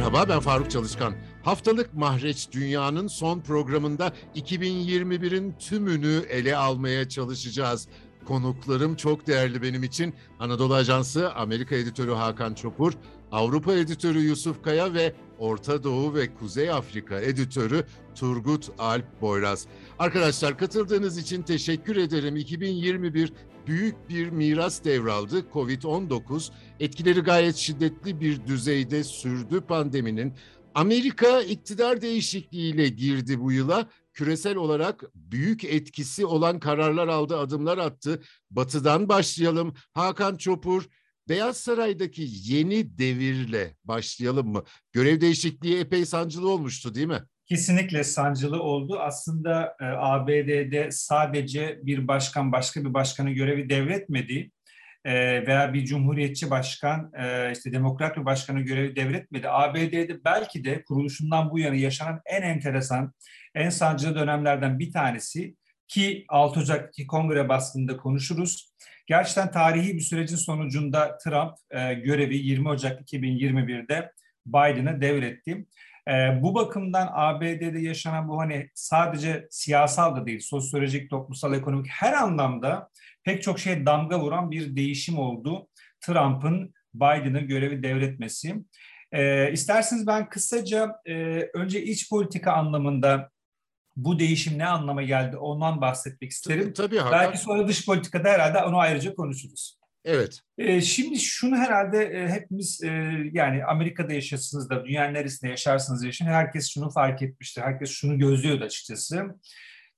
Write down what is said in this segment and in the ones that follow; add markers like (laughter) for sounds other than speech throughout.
Merhaba ben Faruk Çalışkan. Haftalık Mahreç Dünya'nın son programında 2021'in tümünü ele almaya çalışacağız. Konuklarım çok değerli benim için. Anadolu Ajansı Amerika editörü Hakan Çopur, Avrupa editörü Yusuf Kaya ve Orta Doğu ve Kuzey Afrika editörü Turgut Alp Boyraz. Arkadaşlar katıldığınız için teşekkür ederim. 2021 büyük bir miras devraldı. Covid-19 etkileri gayet şiddetli bir düzeyde sürdü pandeminin. Amerika iktidar değişikliğiyle girdi bu yıla. Küresel olarak büyük etkisi olan kararlar aldı, adımlar attı. Batı'dan başlayalım. Hakan Çopur, Beyaz Saray'daki yeni devirle başlayalım mı? Görev değişikliği epey sancılı olmuştu değil mi? Kesinlikle sancılı oldu. Aslında e, ABD'de sadece bir başkan başka bir başkanın görevi devretmedi e, veya bir cumhuriyetçi başkan e, işte demokrat bir başkanın görevi devretmedi. ABD'de belki de kuruluşundan bu yana yaşanan en enteresan, en sancılı dönemlerden bir tanesi ki 6 Ocak'taki kongre baskında konuşuruz. Gerçekten tarihi bir sürecin sonucunda Trump e, görevi 20 Ocak 2021'de Biden'a devretti. E, bu bakımdan ABD'de yaşanan bu hani sadece siyasal da değil, sosyolojik, toplumsal, ekonomik her anlamda pek çok şey damga vuran bir değişim oldu. Trump'ın Biden'a görevi devretmesi. E, isterseniz ben kısaca e, önce iç politika anlamında bu değişim ne anlama geldi ondan bahsetmek isterim. Tabii, tabii Belki sonra dış politikada herhalde onu ayrıca konuşuruz. Evet. Ee, şimdi şunu herhalde e, hepimiz e, yani Amerika'da yaşasınız da dünyanın neresinde yaşarsınız yaşın herkes şunu fark etmiştir. Herkes şunu gözlüyordu açıkçası.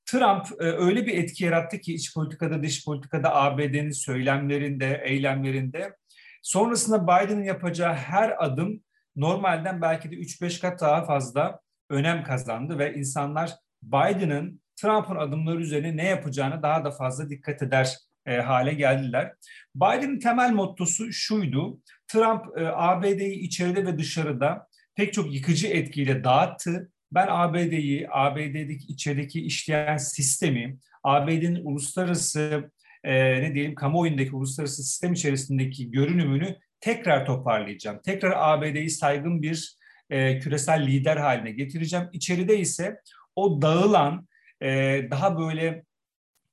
Trump e, öyle bir etki yarattı ki iç politikada dış politikada ABD'nin söylemlerinde, eylemlerinde. Sonrasında Biden'ın yapacağı her adım normalden belki de 3-5 kat daha fazla önem kazandı ve insanlar Biden'ın Trump'ın adımları üzerine ne yapacağını daha da fazla dikkat eder e, hale geldiler. Biden'ın temel mottosu şuydu. Trump e, ABD'yi içeride ve dışarıda pek çok yıkıcı etkiyle dağıttı. Ben ABD'yi, ABD'deki içerideki işleyen sistemi, ABD'nin uluslararası e, ne diyelim kamuoyundaki uluslararası sistem içerisindeki görünümünü tekrar toparlayacağım. Tekrar ABD'yi saygın bir e, küresel lider haline getireceğim. İçeride ise o dağılan, e, daha böyle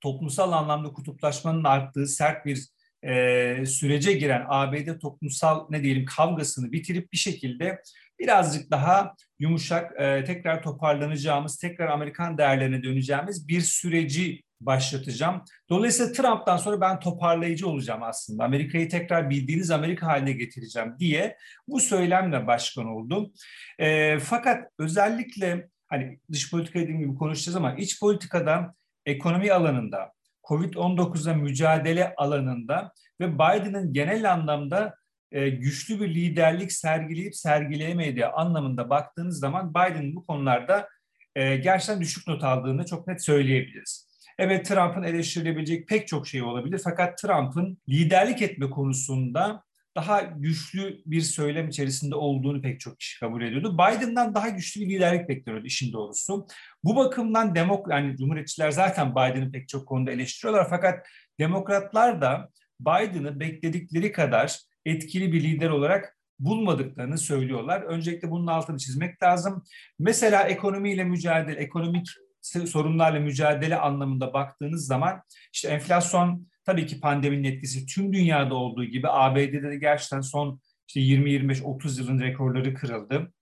toplumsal anlamda kutuplaşmanın arttığı sert bir e, sürece giren ABD toplumsal ne diyelim kavgasını bitirip bir şekilde birazcık daha yumuşak e, tekrar toparlanacağımız, tekrar Amerikan değerlerine döneceğimiz bir süreci başlatacağım. Dolayısıyla Trump'tan sonra ben toparlayıcı olacağım aslında. Amerika'yı tekrar bildiğiniz Amerika haline getireceğim diye bu söylemle başkan oldum. E, fakat özellikle hani dış politika dediğim gibi konuşacağız ama iç politikada ekonomi alanında, Covid-19'a mücadele alanında ve Biden'ın genel anlamda e, güçlü bir liderlik sergileyip sergileyemediği anlamında baktığınız zaman Biden'ın bu konularda e, gerçekten düşük not aldığını çok net söyleyebiliriz. Evet Trump'ın eleştirilebilecek pek çok şey olabilir fakat Trump'ın liderlik etme konusunda daha güçlü bir söylem içerisinde olduğunu pek çok kişi kabul ediyordu. Biden'dan daha güçlü bir liderlik bekliyordu işin doğrusu. Bu bakımdan demok yani Cumhuriyetçiler zaten Biden'ı pek çok konuda eleştiriyorlar fakat demokratlar da Biden'ı bekledikleri kadar etkili bir lider olarak bulmadıklarını söylüyorlar. Öncelikle bunun altını çizmek lazım. Mesela ekonomiyle mücadele, ekonomik sorunlarla mücadele anlamında baktığınız zaman işte enflasyon tabii ki pandeminin etkisi tüm dünyada olduğu gibi ABD'de de gerçekten son işte 20-25-30 yılın rekorları kırıldı.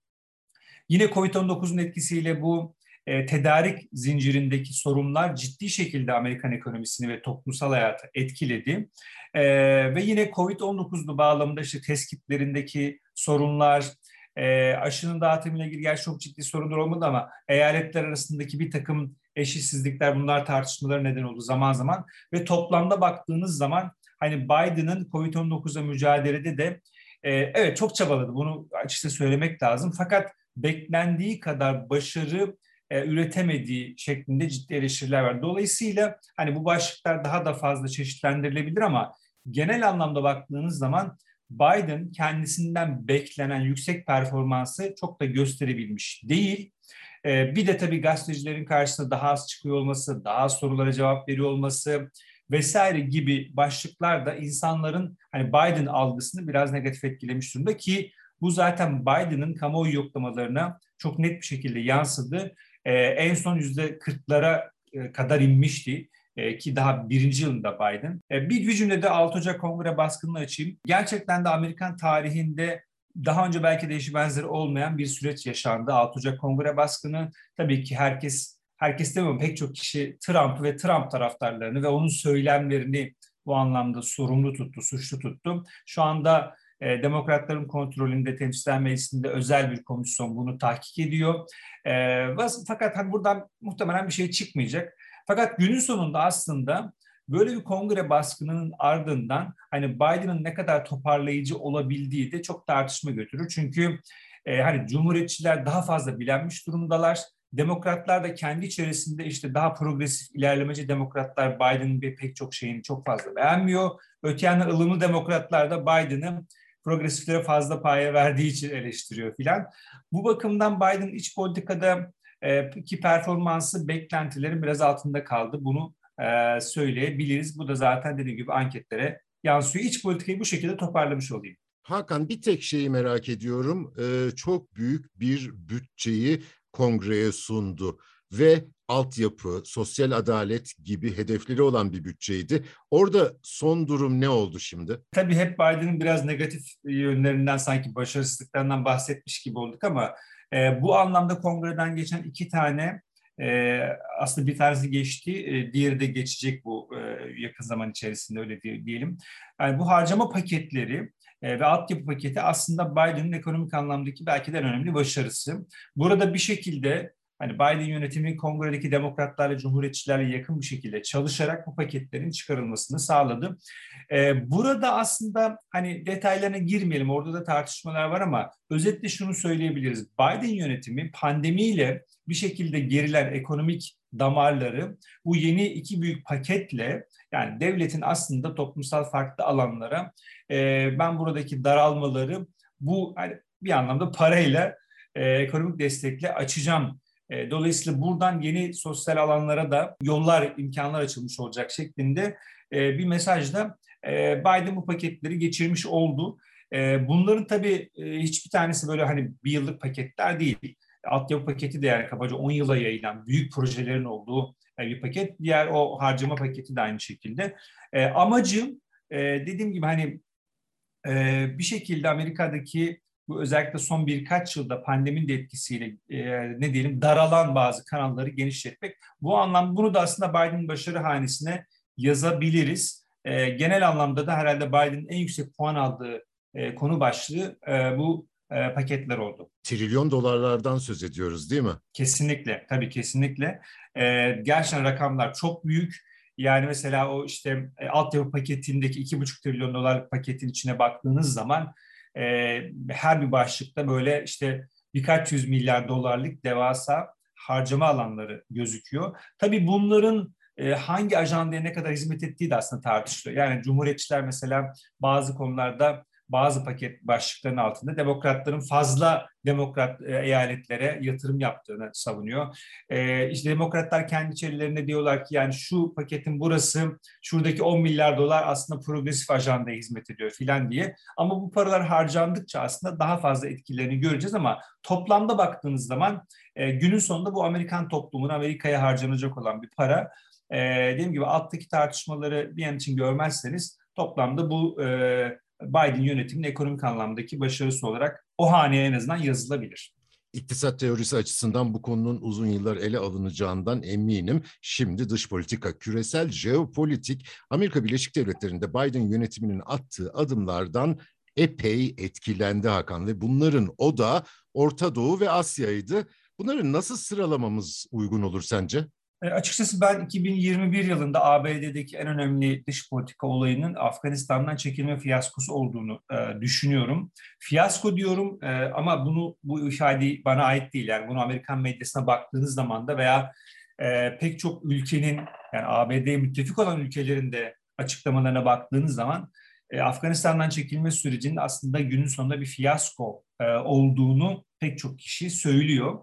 Yine Covid-19'un etkisiyle bu e, tedarik zincirindeki sorunlar ciddi şekilde Amerikan ekonomisini ve toplumsal hayatı etkiledi. E, ve yine Covid-19'lu bağlamında işte test kitlerindeki sorunlar, e, aşının dağıtımıyla ilgili gerçi çok ciddi sorunlar olmadı ama eyaletler arasındaki bir takım eşitsizlikler bunlar tartışmaları neden oldu zaman zaman ve toplamda baktığınız zaman hani Biden'ın Covid-19'a mücadelede de e, evet çok çabaladı bunu açıkça söylemek lazım fakat beklendiği kadar başarı e, üretemediği şeklinde ciddi eleştiriler var. Dolayısıyla hani bu başlıklar daha da fazla çeşitlendirilebilir ama genel anlamda baktığınız zaman Biden kendisinden beklenen yüksek performansı çok da gösterebilmiş değil. Ee, bir de tabii gazetecilerin karşısında daha az çıkıyor olması, daha az sorulara cevap veriyor olması vesaire gibi başlıklar da insanların hani Biden algısını biraz negatif etkilemiş durumda ki Bu zaten Biden'ın kamuoyu yoklamalarına çok net bir şekilde yansıdı. E, en son yüzde 40'lara e, kadar inmişti e, ki daha birinci yılında Biden. E, bir, bir cümlede 6 Ocak Kongre baskınını açayım. Gerçekten de Amerikan tarihinde daha önce belki de eşi benzeri olmayan bir süreç yaşandı. 6 Ocak Kongre baskını tabii ki herkes herkes demiyorum pek çok kişi Trump ve Trump taraftarlarını ve onun söylemlerini bu anlamda sorumlu tuttu, suçlu tuttu. Şu anda e, demokratların kontrolünde Temsilciler Meclisi'nde özel bir komisyon bunu tahkik ediyor. E, fakat hani buradan muhtemelen bir şey çıkmayacak. Fakat günün sonunda aslında böyle bir kongre baskının ardından hani Biden'ın ne kadar toparlayıcı olabildiği de çok tartışma götürür. Çünkü e, hani cumhuriyetçiler daha fazla bilenmiş durumdalar. Demokratlar da kendi içerisinde işte daha progresif ilerlemeci demokratlar Biden'ın bir pek çok şeyini çok fazla beğenmiyor. Öte yandan ılımlı demokratlar da Biden'ı progresiflere fazla paya verdiği için eleştiriyor filan. Bu bakımdan Biden iç politikada e, ki performansı beklentilerin biraz altında kaldı. Bunu e, söyleyebiliriz. Bu da zaten dediğim gibi anketlere yansıyor. İç politikayı bu şekilde toparlamış olayım. Hakan bir tek şeyi merak ediyorum. Ee, çok büyük bir bütçeyi kongreye sundu ve altyapı, sosyal adalet gibi hedefleri olan bir bütçeydi. Orada son durum ne oldu şimdi? Tabii hep Biden'ın biraz negatif yönlerinden sanki başarısızlıklarından bahsetmiş gibi olduk ama e, bu anlamda kongreden geçen iki tane e, aslında bir tanesi geçti, e, diğeri de geçecek bu e, yakın zaman içerisinde öyle diyelim. Yani bu harcama paketleri e, ve altyapı paketi aslında Biden'ın ekonomik anlamdaki belki de en önemli başarısı. Burada bir şekilde hani Biden yönetimi kongredeki demokratlarla, cumhuriyetçilerle yakın bir şekilde çalışarak bu paketlerin çıkarılmasını sağladı. Ee, burada aslında hani detaylarına girmeyelim, orada da tartışmalar var ama özetle şunu söyleyebiliriz. Biden yönetimi pandemiyle bir şekilde gerilen ekonomik damarları bu yeni iki büyük paketle yani devletin aslında toplumsal farklı alanlara e, ben buradaki daralmaları bu hani bir anlamda parayla e, ekonomik destekle açacağım dolayısıyla buradan yeni sosyal alanlara da yollar, imkanlar açılmış olacak şeklinde e, bir mesajla e, Biden bu paketleri geçirmiş oldu. Bunların tabii hiçbir tanesi böyle hani bir yıllık paketler değil. Altyapı paketi de yani kabaca 10 yıla yayılan büyük projelerin olduğu bir paket. Diğer o harcama paketi de aynı şekilde. Amacı dediğim gibi hani bir şekilde Amerika'daki bu özellikle son birkaç yılda pandemin de etkisiyle e, ne diyelim daralan bazı kanalları genişletmek. Bu anlam bunu da aslında Biden başarı hanesine yazabiliriz. E, genel anlamda da herhalde Biden'ın en yüksek puan aldığı e, konu başlığı e, bu e, paketler oldu. Trilyon dolarlardan söz ediyoruz değil mi? Kesinlikle, tabii kesinlikle. E, gerçekten rakamlar çok büyük. Yani mesela o işte e, altyapı paketindeki iki buçuk trilyon dolarlık paketin içine baktığınız zaman e, her bir başlıkta böyle işte birkaç yüz milyar dolarlık devasa harcama alanları gözüküyor. Tabii bunların e, hangi ajandaya ne kadar hizmet ettiği de aslında tartışılıyor. Yani Cumhuriyetçiler mesela bazı konularda bazı paket başlıklarının altında demokratların fazla demokrat e, eyaletlere yatırım yaptığını savunuyor. E, işte demokratlar kendi içerilerinde diyorlar ki yani şu paketin burası şuradaki 10 milyar dolar aslında progresif ajandaya hizmet ediyor filan diye. Ama bu paralar harcandıkça aslında daha fazla etkilerini göreceğiz ama toplamda baktığınız zaman e, günün sonunda bu Amerikan toplumun Amerika'ya harcanacak olan bir para. E, dediğim gibi alttaki tartışmaları bir an için görmezseniz toplamda bu e, Biden yönetiminin ekonomik anlamdaki başarısı olarak o haneye en azından yazılabilir. İktisat teorisi açısından bu konunun uzun yıllar ele alınacağından eminim. Şimdi dış politika, küresel jeopolitik, Amerika Birleşik Devletleri'nde Biden yönetiminin attığı adımlardan epey etkilendi Hakan ve bunların o da Orta Doğu ve Asya'ydı. Bunları nasıl sıralamamız uygun olur sence? E, açıkçası ben 2021 yılında ABD'deki en önemli dış politika olayının Afganistan'dan çekilme fiyaskosu olduğunu e, düşünüyorum. Fiyasko diyorum e, ama bunu bu ifade bana ait değil. Yani bunu Amerikan medyasına baktığınız zaman da veya e, pek çok ülkenin yani ABD'ye müttefik olan ülkelerin de açıklamalarına baktığınız zaman e, Afganistan'dan çekilme sürecinin aslında günün sonunda bir fiyasko e, olduğunu pek çok kişi söylüyor.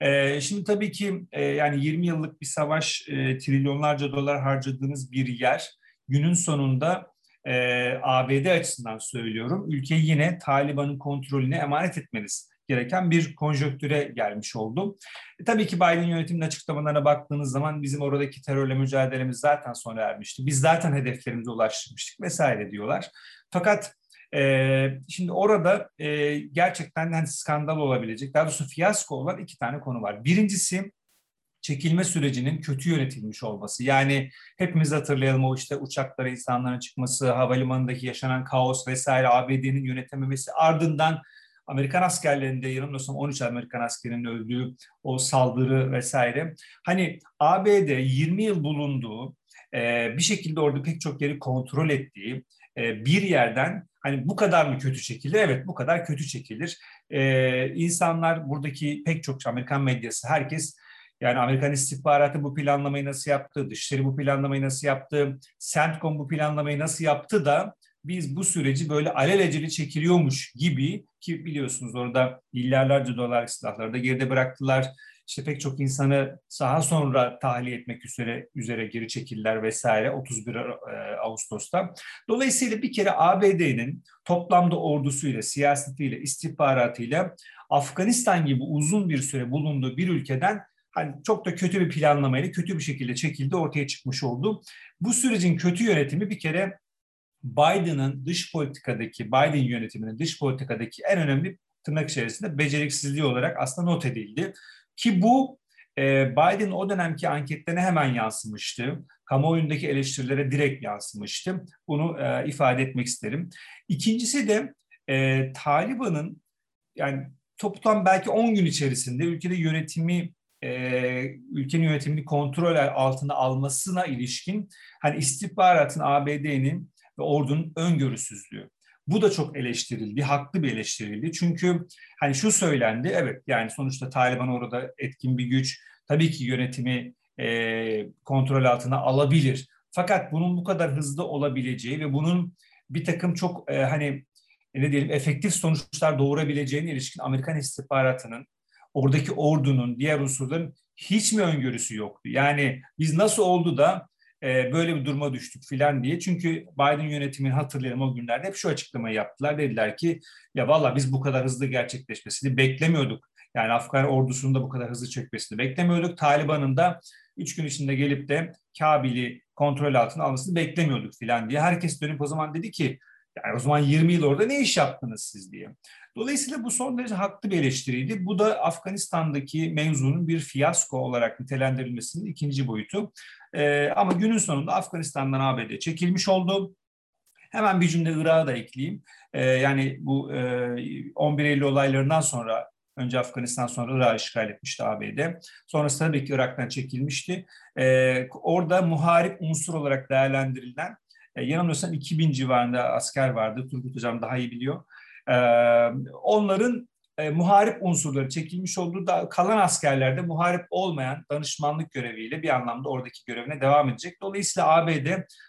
E, şimdi tabii ki e, yani 20 yıllık bir savaş, e, trilyonlarca dolar harcadığınız bir yer günün sonunda e, ABD açısından söylüyorum, ülkeyi yine Taliban'ın kontrolüne emanet etmeniz gereken bir konjöktüre gelmiş oldu. E, tabii ki Biden yönetiminin açıklamalarına baktığınız zaman bizim oradaki terörle mücadelemiz zaten sona ermişti. Biz zaten hedeflerimize ulaşmıştık vesaire diyorlar. Fakat e, şimdi orada e, gerçekten hani skandal olabilecek, daha doğrusu fiyasko olan iki tane konu var. Birincisi çekilme sürecinin kötü yönetilmiş olması. Yani hepimiz hatırlayalım o işte uçaklara insanların çıkması, havalimanındaki yaşanan kaos vesaire ABD'nin yönetememesi ardından Amerikan askerlerinde yanılmıyorsam 13 Amerikan askerinin öldüğü o saldırı vesaire. Hani ABD 20 yıl bulunduğu, bir şekilde orada pek çok yeri kontrol ettiği bir yerden hani bu kadar mı kötü çekilir? Evet bu kadar kötü çekilir. E, insanlar buradaki pek çok Amerikan medyası herkes yani Amerikan istihbaratı bu planlamayı nasıl yaptı, Dışişleri bu planlamayı nasıl yaptı, CENTCOM bu planlamayı nasıl yaptı da biz bu süreci böyle alelacele çekiliyormuş gibi ki biliyorsunuz orada milyarlarca dolar silahları da geride bıraktılar. İşte pek çok insanı saha sonra tahliye etmek üzere üzere geri çekildiler vesaire 31 e, Ağustos'ta. Dolayısıyla bir kere ABD'nin toplamda ordusuyla, siyasetiyle, istihbaratıyla Afganistan gibi uzun bir süre bulunduğu bir ülkeden hani çok da kötü bir planlamayla kötü bir şekilde çekildi ortaya çıkmış oldu. Bu sürecin kötü yönetimi bir kere Biden'ın dış politikadaki, Biden yönetiminin dış politikadaki en önemli tırnak içerisinde beceriksizliği olarak aslında not edildi. Ki bu e, Biden o dönemki anketlerine hemen yansımıştı. Kamuoyundaki eleştirilere direkt yansımıştı. Bunu e, ifade etmek isterim. İkincisi de e, Taliban'ın yani toplam belki 10 gün içerisinde ülkede yönetimi e, ülkenin yönetimini kontrol altına almasına ilişkin hani istihbaratın ABD'nin ve ordunun öngörüsüzlüğü. Bu da çok eleştirildi, haklı bir eleştirildi. Çünkü hani şu söylendi, evet yani sonuçta Taliban orada etkin bir güç, tabii ki yönetimi e, kontrol altına alabilir. Fakat bunun bu kadar hızlı olabileceği ve bunun bir takım çok e, hani ne diyelim efektif sonuçlar doğurabileceğine ilişkin Amerikan istihbaratının, oradaki ordunun, diğer unsurların hiç mi öngörüsü yoktu? Yani biz nasıl oldu da e, böyle bir duruma düştük filan diye. Çünkü Biden yönetimini hatırlayalım o günlerde hep şu açıklamayı yaptılar. Dediler ki ya valla biz bu kadar hızlı gerçekleşmesini beklemiyorduk. Yani Afgan ordusunun da bu kadar hızlı çökmesini beklemiyorduk. Taliban'ın da üç gün içinde gelip de Kabil'i kontrol altına almasını beklemiyorduk filan diye. Herkes dönüp o zaman dedi ki yani o zaman 20 yıl orada ne iş yaptınız siz diye. Dolayısıyla bu son derece haklı bir eleştiriydi. Bu da Afganistan'daki mevzunun bir fiyasko olarak nitelendirilmesinin ikinci boyutu. Ee, ama günün sonunda Afganistan'dan ABD çekilmiş oldu. Hemen bir cümle Irak'a da ekleyeyim. Ee, yani bu e, 11 Eylül olaylarından sonra Önce Afganistan sonra Irak'ı işgal etmişti ABD. Sonrasında tabii ki Irak'tan çekilmişti. Ee, orada muharip unsur olarak değerlendirilen, e, yanılmıyorsam 2000 civarında asker vardı. Turgut Hocam daha iyi biliyor. Onların e, muharip unsurları çekilmiş olduğu da kalan askerlerde muharip olmayan danışmanlık göreviyle bir anlamda oradaki görevine devam edecek. Dolayısıyla ABD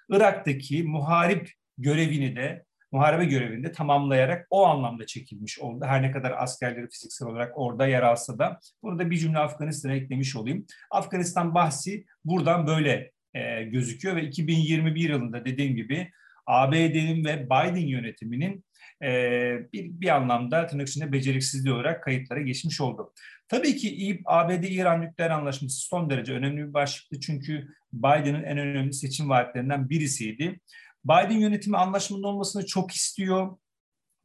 Irak'taki muharip görevini de muharebe görevini de tamamlayarak o anlamda çekilmiş oldu. Her ne kadar askerleri fiziksel olarak orada yer alsa da burada bir cümle Afganistan'a eklemiş olayım. Afganistan bahsi buradan böyle e, gözüküyor ve 2021 yılında dediğim gibi ABD'nin ve Biden yönetiminin e, bir, bir anlamda tırnak içinde beceriksizliği olarak kayıtlara geçmiş oldu. Tabii ki ABD-İran nükleer anlaşması son derece önemli bir başlıktı çünkü Biden'ın en önemli seçim vaatlerinden birisiydi. Biden yönetimi anlaşmanın olmasını çok istiyor.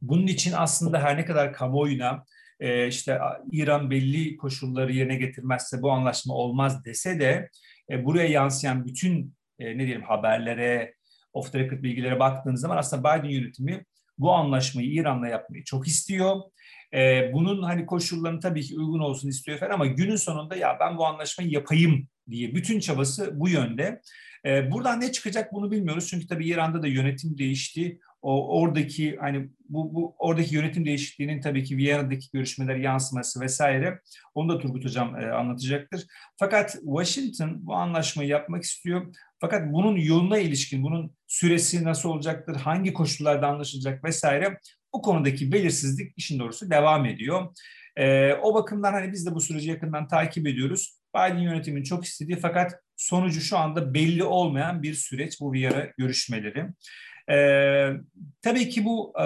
Bunun için aslında her ne kadar kamuoyuna e, işte İran belli koşulları yerine getirmezse bu anlaşma olmaz dese de e, buraya yansıyan bütün e, ne diyelim haberlere, off the record bilgilere baktığınız zaman aslında Biden yönetimi bu anlaşmayı İran'la yapmayı çok istiyor. Ee, bunun hani koşullarını tabii ki uygun olsun istiyor falan ama günün sonunda ya ben bu anlaşmayı yapayım diye bütün çabası bu yönde. Ee, buradan ne çıkacak bunu bilmiyoruz çünkü tabii İran'da da yönetim değişti. O oradaki hani bu, bu oradaki yönetim değişikliğinin tabii ki Viyana'daki görüşmeler yansıması vesaire onu da Turgut Hocam e, anlatacaktır. Fakat Washington bu anlaşmayı yapmak istiyor. Fakat bunun yoluna ilişkin, bunun süresi nasıl olacaktır, hangi koşullarda anlaşılacak vesaire bu konudaki belirsizlik işin doğrusu devam ediyor. E, o bakımdan hani biz de bu süreci yakından takip ediyoruz. Biden yönetiminin çok istediği fakat sonucu şu anda belli olmayan bir süreç bu Viyana görüşmeleri. Ee, tabii ki bu e,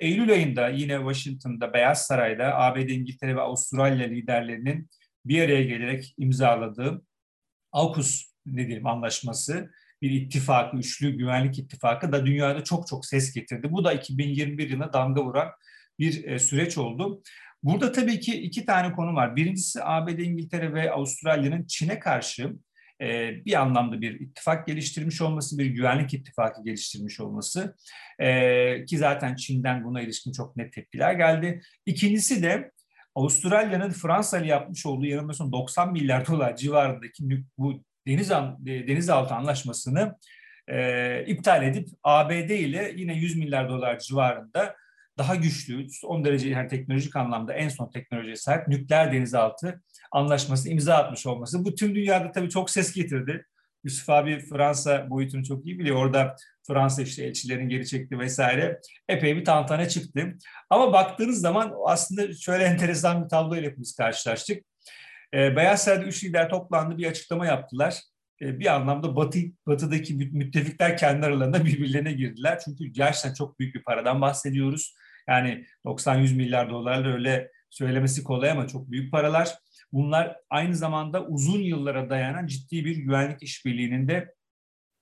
Eylül ayında yine Washington'da, Beyaz Saray'da ABD, İngiltere ve Avustralya liderlerinin bir araya gelerek imzaladığı AUKUS ne diyelim anlaşması bir ittifakı, üçlü güvenlik ittifakı da dünyada çok çok ses getirdi. Bu da 2021 yılına damga vuran bir e, süreç oldu. Burada tabii ki iki tane konu var. Birincisi ABD, İngiltere ve Avustralya'nın Çin'e karşı e, bir anlamda bir ittifak geliştirmiş olması, bir güvenlik ittifakı geliştirmiş olması e, ki zaten Çin'den buna ilişkin çok net tepkiler geldi. İkincisi de Avustralya'nın Fransa yapmış olduğu yanılmıyorsam 90 milyar dolar civarındaki bu deniz denizaltı anlaşmasını e, iptal edip ABD ile yine 100 milyar dolar civarında daha güçlü, son derece yani teknolojik anlamda en son teknolojiye sahip nükleer denizaltı anlaşması imza atmış olması. Bu tüm dünyada tabii çok ses getirdi. Yusuf abi Fransa boyutunu çok iyi biliyor. Orada Fransa işte elçilerin geri çekti vesaire. Epey bir tantana çıktı. Ama baktığınız zaman aslında şöyle enteresan bir tablo ile hepimiz karşılaştık. Ee, Beyaz Saray'da üç lider toplandı bir açıklama yaptılar. Ee, bir anlamda batı, batıdaki müttefikler kendi aralarında (laughs) birbirlerine girdiler. Çünkü gerçekten çok büyük bir paradan bahsediyoruz. Yani 90-100 milyar dolarla öyle söylemesi kolay ama çok büyük paralar. Bunlar aynı zamanda uzun yıllara dayanan ciddi bir güvenlik işbirliğinin de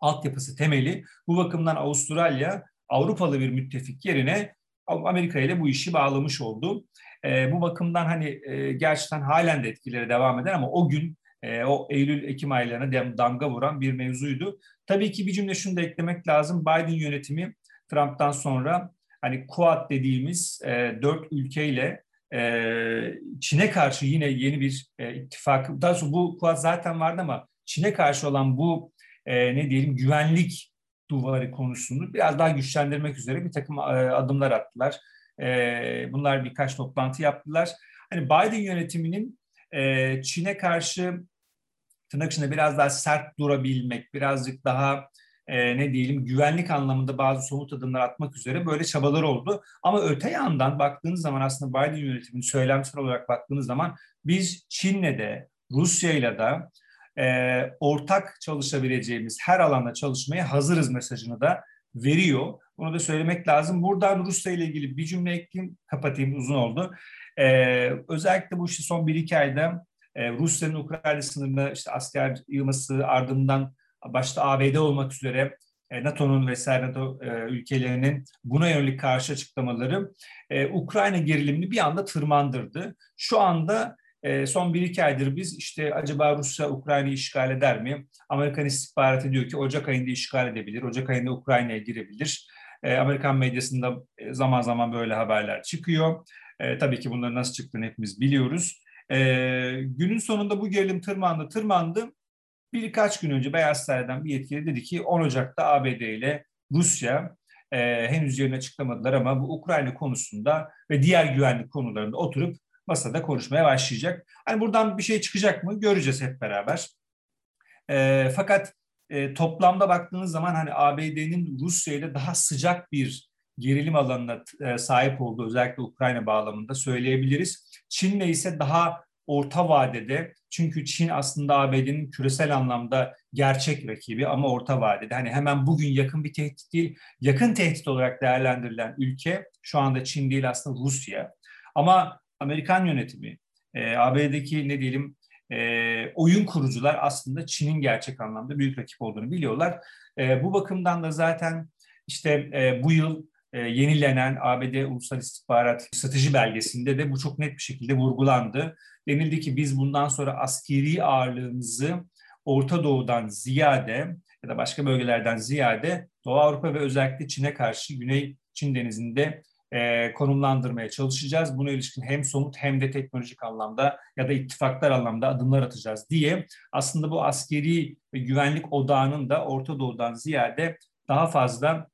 altyapısı temeli. Bu bakımdan Avustralya Avrupalı bir müttefik yerine Amerika ile bu işi bağlamış oldu. E, bu bakımdan hani e, gerçekten halen de etkileri devam eder ama o gün e, o Eylül-Ekim aylarına damga vuran bir mevzuydu. Tabii ki bir cümle şunu da eklemek lazım. Biden yönetimi Trump'tan sonra hani Quad dediğimiz e, dört ülkeyle e, Çin'e karşı yine yeni bir e, ittifak, daha sonra bu Quad zaten vardı ama Çin'e karşı olan bu e, ne diyelim güvenlik duvarı konusunu biraz daha güçlendirmek üzere bir takım e, adımlar attılar. Bunlar birkaç toplantı yaptılar. Hani Biden yönetiminin Çin'e karşı tırnak içinde biraz daha sert durabilmek, birazcık daha e, ne diyelim güvenlik anlamında bazı somut adımlar atmak üzere böyle çabalar oldu. Ama öte yandan baktığınız zaman aslında Biden yönetiminin söylemsel olarak baktığınız zaman biz Çin'le de Rusya'yla da e, ortak çalışabileceğimiz her alanda çalışmaya hazırız mesajını da veriyor. Bunu da söylemek lazım. Buradan Rusya ile ilgili bir cümle ekleyeyim, kapatayım uzun oldu. Ee, özellikle bu işte son bir iki ayda e, Rusya'nın Ukrayna sınırında işte asker yığması ardından başta ABD olmak üzere e, NATO'nun vesaire NATO e, ülkelerinin buna yönelik karşı açıklamaları e, Ukrayna gerilimini bir anda tırmandırdı. Şu anda son bir iki aydır biz işte acaba Rusya Ukrayna'yı işgal eder mi? Amerikan istihbaratı diyor ki Ocak ayında işgal edebilir, Ocak ayında Ukrayna'ya girebilir. E, Amerikan medyasında e, zaman zaman böyle haberler çıkıyor. E, tabii ki bunların nasıl çıktığını hepimiz biliyoruz. E, günün sonunda bu gerilim tırmandı, tırmandı. Birkaç gün önce Beyaz Saray'dan bir yetkili dedi ki 10 Ocak'ta ABD ile Rusya e, henüz yerini açıklamadılar ama bu Ukrayna konusunda ve diğer güvenlik konularında oturup masada konuşmaya başlayacak. Hani buradan bir şey çıkacak mı göreceğiz hep beraber. E, fakat e, toplamda baktığınız zaman hani ABD'nin Rusya ile daha sıcak bir gerilim alanına e, sahip olduğu özellikle Ukrayna bağlamında söyleyebiliriz. Çin'le ise daha orta vadede çünkü Çin aslında ABD'nin küresel anlamda gerçek rakibi ama orta vadede. Hani hemen bugün yakın bir tehdit değil, yakın tehdit olarak değerlendirilen ülke şu anda Çin değil aslında Rusya. Ama Amerikan yönetimi, e, ABD'deki ne diyelim e, oyun kurucular aslında Çin'in gerçek anlamda büyük rakip olduğunu biliyorlar. E, bu bakımdan da zaten işte e, bu yıl e, yenilenen ABD Ulusal İstihbarat Strateji Belgesi'nde de bu çok net bir şekilde vurgulandı. Denildi ki biz bundan sonra askeri ağırlığımızı Orta Doğu'dan ziyade ya da başka bölgelerden ziyade Doğu Avrupa ve özellikle Çin'e karşı Güney Çin Denizi'nde e, konumlandırmaya çalışacağız. Buna ilişkin hem somut hem de teknolojik anlamda ya da ittifaklar anlamda adımlar atacağız diye aslında bu askeri ve güvenlik odağının da Orta Doğu'dan ziyade daha fazla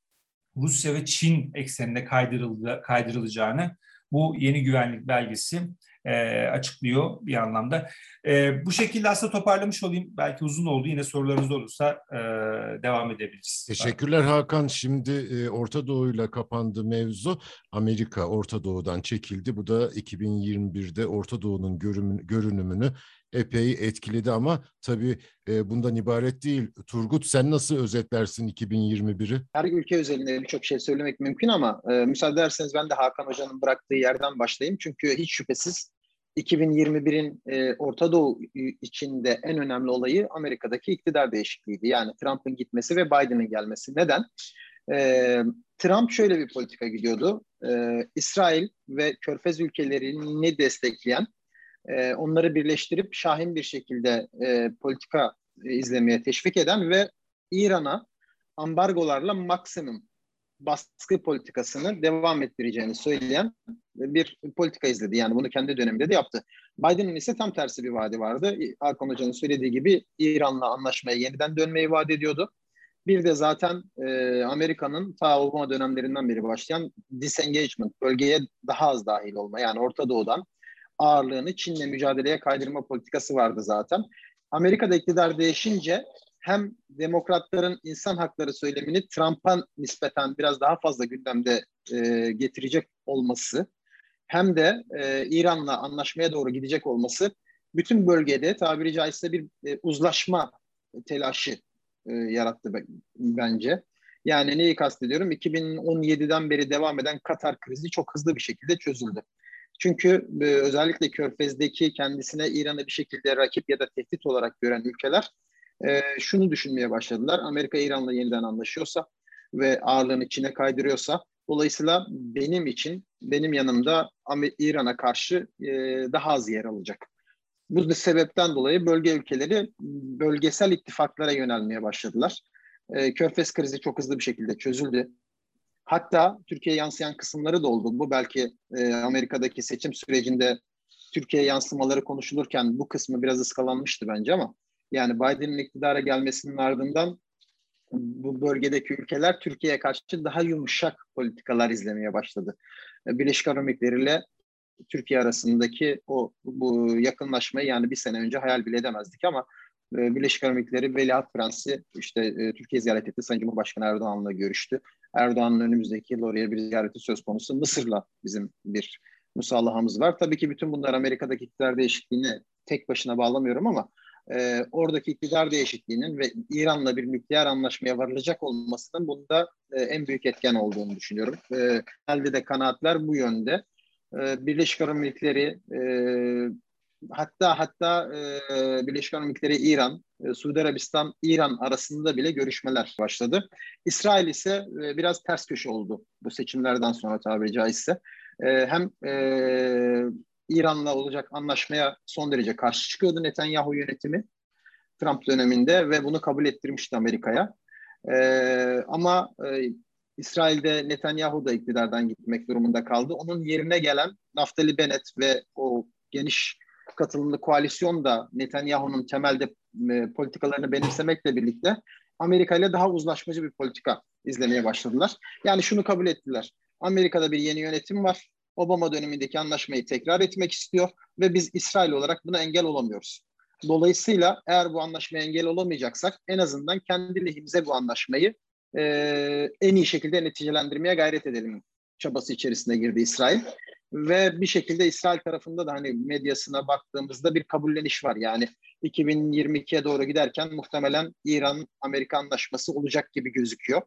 Rusya ve Çin ekseninde kaydırılacağını bu yeni güvenlik belgesi e, açıklıyor bir anlamda. E, bu şekilde aslında toparlamış olayım. Belki uzun oldu. Yine sorularınız olursa e, devam edebiliriz. Teşekkürler Hakan. Şimdi e, Orta Doğu'yla kapandı mevzu. Amerika Orta Doğu'dan çekildi. Bu da 2021'de Orta Doğu'nun görünümünü epey etkiledi ama tabii e, bundan ibaret değil. Turgut sen nasıl özetlersin 2021'i? Her ülke özelinde birçok şey söylemek mümkün ama e, müsaade ederseniz ben de Hakan Hoca'nın bıraktığı yerden başlayayım. Çünkü hiç şüphesiz 2021'in e, Orta Doğu içinde en önemli olayı Amerika'daki iktidar değişikliğiydi. Yani Trump'ın gitmesi ve Biden'ın gelmesi. Neden? E, Trump şöyle bir politika gidiyordu. E, İsrail ve Körfez ülkelerini destekleyen, e, onları birleştirip şahin bir şekilde e, politika izlemeye teşvik eden ve İran'a ambargolarla maksimum baskı politikasını devam ettireceğini söyleyen bir politika izledi. Yani bunu kendi döneminde de yaptı. Biden'ın ise tam tersi bir vaadi vardı. Hakan Hoca'nın söylediği gibi İran'la anlaşmaya yeniden dönmeyi vaat ediyordu. Bir de zaten e, Amerika'nın ta Obama dönemlerinden beri başlayan disengagement, bölgeye daha az dahil olma yani Orta Doğu'dan ağırlığını Çin'le mücadeleye kaydırma politikası vardı zaten. Amerika'da iktidar değişince hem demokratların insan hakları söylemini Trump'a nispeten biraz daha fazla gündemde e, getirecek olması hem de e, İran'la anlaşmaya doğru gidecek olması bütün bölgede tabiri caizse bir e, uzlaşma telaşı e, yarattı bence. Yani neyi kastediyorum? 2017'den beri devam eden Katar krizi çok hızlı bir şekilde çözüldü. Çünkü e, özellikle Körfez'deki kendisine İran'ı bir şekilde rakip ya da tehdit olarak gören ülkeler e, şunu düşünmeye başladılar. Amerika İran'la yeniden anlaşıyorsa ve ağırlığını Çin'e kaydırıyorsa dolayısıyla benim için benim yanımda İran'a karşı e, daha az yer alacak. Bu sebepten dolayı bölge ülkeleri bölgesel ittifaklara yönelmeye başladılar. E, Körfez krizi çok hızlı bir şekilde çözüldü. Hatta Türkiye'ye yansıyan kısımları da oldu. Bu belki e, Amerika'daki seçim sürecinde Türkiye yansımaları konuşulurken bu kısmı biraz ıskalanmıştı bence ama yani Biden'ın iktidara gelmesinin ardından bu bölgedeki ülkeler Türkiye'ye karşı daha yumuşak politikalar izlemeye başladı. Birleşik Arap Emirlikleri ile Türkiye arasındaki o bu yakınlaşmayı yani bir sene önce hayal bile edemezdik ama e, Birleşik Arap Emirlikleri Veliaht Prensi işte e, Türkiye ziyaret etti. Sayın Cumhurbaşkanı Erdoğan'la görüştü. Erdoğan'ın önümüzdeki yıl oraya bir ziyareti söz konusu. Mısır'la bizim bir musallahamız var. Tabii ki bütün bunlar Amerika'daki iktidar değişikliğini tek başına bağlamıyorum ama e, oradaki iktidar değişikliğinin ve İran'la bir nükleer anlaşmaya varılacak olmasının bunda e, en büyük etken olduğunu düşünüyorum. E, elde de kanaatler bu yönde. E, Birleşik Arap Emirlikleri e, hatta hatta e, Birleşik Arap Emirlikleri İran, e, Suudi Arabistan İran arasında bile görüşmeler başladı. İsrail ise e, biraz ters köşe oldu bu seçimlerden sonra tabiri caizse. E, hem e, İran'la olacak anlaşmaya son derece karşı çıkıyordu Netanyahu yönetimi Trump döneminde ve bunu kabul ettirmişti Amerika'ya. Ee, ama e, İsrail'de Netanyahu da iktidardan gitmek durumunda kaldı. Onun yerine gelen Naftali Bennett ve o geniş katılımlı koalisyon da Netanyahu'nun temelde e, politikalarını benimsemekle birlikte Amerika ile daha uzlaşmacı bir politika izlemeye başladılar. Yani şunu kabul ettiler. Amerika'da bir yeni yönetim var. Obama dönemindeki anlaşmayı tekrar etmek istiyor ve biz İsrail olarak buna engel olamıyoruz. Dolayısıyla eğer bu anlaşmaya engel olamayacaksak en azından kendi lehimize bu anlaşmayı e, en iyi şekilde neticelendirmeye gayret edelim çabası içerisine girdi İsrail. Ve bir şekilde İsrail tarafında da hani medyasına baktığımızda bir kabulleniş var. Yani 2022'ye doğru giderken muhtemelen İran-Amerika anlaşması olacak gibi gözüküyor.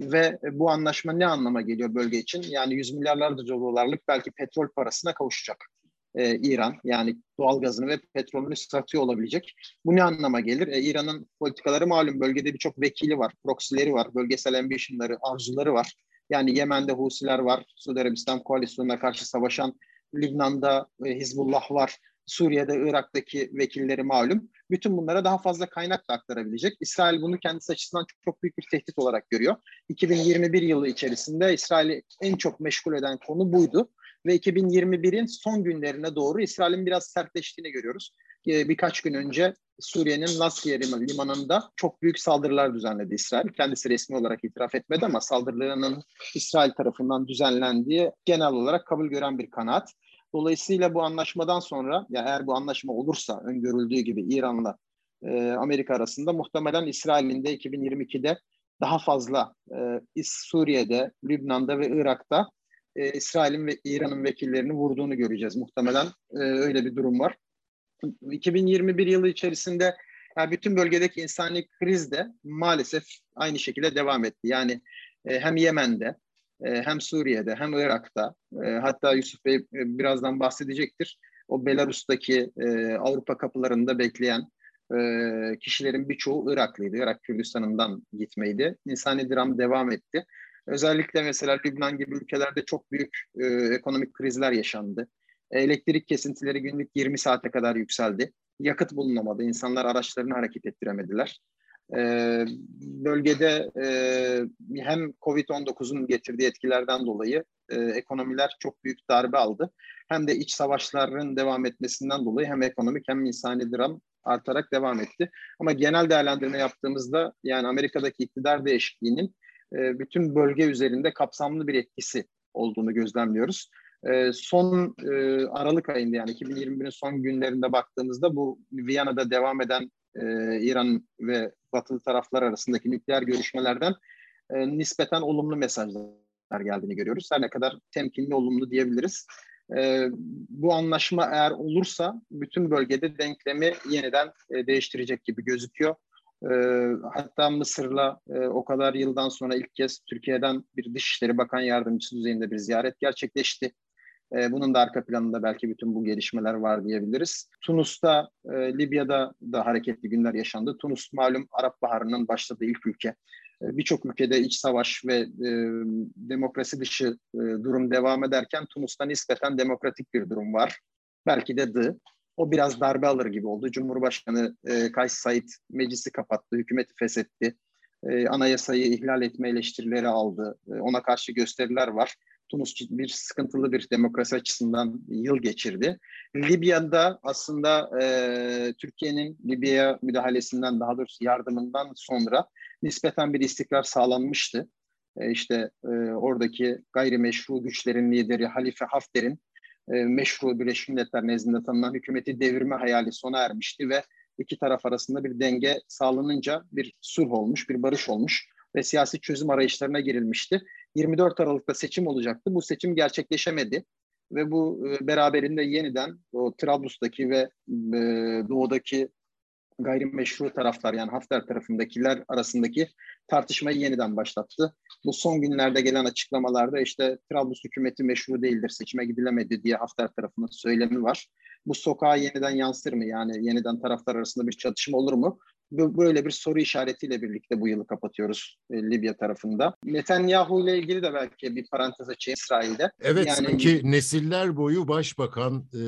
Ve bu anlaşma ne anlama geliyor bölge için? Yani yüz milyarlarca dolarlık belki petrol parasına kavuşacak e, İran. Yani doğal gazını ve petrolünü satıyor olabilecek. Bu ne anlama gelir? E, İran'ın politikaları malum bölgede birçok vekili var, proksileri var, bölgesel ambitionları, arzuları var. Yani Yemen'de Husiler var, Suudi Arabistan koalisyonuna karşı savaşan, Lübnan'da e, Hizbullah var, Suriye'de, Irak'taki vekilleri malum. Bütün bunlara daha fazla kaynak da aktarabilecek. İsrail bunu kendisi açısından çok, çok büyük bir tehdit olarak görüyor. 2021 yılı içerisinde İsrail'i en çok meşgul eden konu buydu. Ve 2021'in son günlerine doğru İsrail'in biraz sertleştiğini görüyoruz. Ee, birkaç gün önce Suriye'nin Laskiye limanında çok büyük saldırılar düzenledi İsrail. Kendisi resmi olarak itiraf etmedi ama saldırılarının İsrail tarafından düzenlendiği genel olarak kabul gören bir kanaat. Dolayısıyla bu anlaşmadan sonra ya eğer bu anlaşma olursa öngörüldüğü gibi İran'la e, Amerika arasında muhtemelen İsrail'in de 2022'de daha fazla e, Suriye'de, Lübnan'da ve Irak'ta e, İsrail'in ve İran'ın vekillerini vurduğunu göreceğiz. Muhtemelen e, öyle bir durum var. 2021 yılı içerisinde yani bütün bölgedeki insani kriz de maalesef aynı şekilde devam etti. Yani e, hem Yemen'de hem Suriye'de hem Irak'ta e, hatta Yusuf Bey e, birazdan bahsedecektir. O Belarus'taki e, Avrupa kapılarında bekleyen e, kişilerin birçoğu Iraklıydı. Irak Kürdistan'ından gitmeydi. İnsani dram devam etti. Özellikle mesela Lübnan gibi ülkelerde çok büyük e, ekonomik krizler yaşandı. Elektrik kesintileri günlük 20 saate kadar yükseldi. Yakıt bulunamadı. İnsanlar araçlarını hareket ettiremediler. Ee, bölgede e, hem Covid-19'un getirdiği etkilerden dolayı e, ekonomiler çok büyük darbe aldı. Hem de iç savaşların devam etmesinden dolayı hem ekonomik hem insani dram artarak devam etti. Ama genel değerlendirme yaptığımızda yani Amerika'daki iktidar değişikliğinin e, bütün bölge üzerinde kapsamlı bir etkisi olduğunu gözlemliyoruz. Son Aralık ayında yani 2021'in son günlerinde baktığımızda bu Viyana'da devam eden İran ve batılı taraflar arasındaki nükleer görüşmelerden nispeten olumlu mesajlar geldiğini görüyoruz. Her ne kadar temkinli olumlu diyebiliriz. bu anlaşma eğer olursa bütün bölgede denklemi yeniden değiştirecek gibi gözüküyor. E, hatta Mısır'la e, o kadar yıldan sonra ilk kez Türkiye'den bir Dışişleri Bakan Yardımcısı düzeyinde bir ziyaret gerçekleşti. E, bunun da arka planında belki bütün bu gelişmeler var diyebiliriz. Tunus'ta, e, Libya'da da hareketli günler yaşandı. Tunus malum Arap Baharı'nın başladığı ilk ülke. E, Birçok ülkede iç savaş ve e, demokrasi dışı e, durum devam ederken Tunus'ta nispeten demokratik bir durum var. Belki de dı o biraz darbe alır gibi oldu. Cumhurbaşkanı e, Kays Said meclisi kapattı, hükümeti feshetti. E, anayasayı ihlal etme eleştirileri aldı. E, ona karşı gösteriler var. Tunus bir sıkıntılı bir demokrasi açısından yıl geçirdi. Libya'da aslında e, Türkiye'nin Libya'ya müdahalesinden daha doğrusu yardımından sonra nispeten bir istikrar sağlanmıştı. E, işte e, oradaki gayrimeşru güçlerin lideri Halife Hafter'in e, meşru Birleşmiş Milletler nezdinde tanınan hükümeti devirme hayali sona ermişti ve iki taraf arasında bir denge sağlanınca bir sulh olmuş, bir barış olmuş ve siyasi çözüm arayışlarına girilmişti. 24 Aralık'ta seçim olacaktı. Bu seçim gerçekleşemedi ve bu e, beraberinde yeniden o Trablus'taki ve e, doğudaki gayrimeşru taraflar yani Hafter tarafındakiler arasındaki tartışmayı yeniden başlattı. Bu son günlerde gelen açıklamalarda işte Trablus hükümeti meşru değildir, seçime gidilemedi diye Hafter tarafının söylemi var. Bu sokağa yeniden yansır mı? Yani yeniden taraflar arasında bir çatışma olur mu? Böyle bir soru işaretiyle birlikte bu yılı kapatıyoruz e, Libya tarafında. Netanyahu ile ilgili de belki bir parantez açayım İsrail'de. Evet yani, sanki nesiller boyu başbakan e,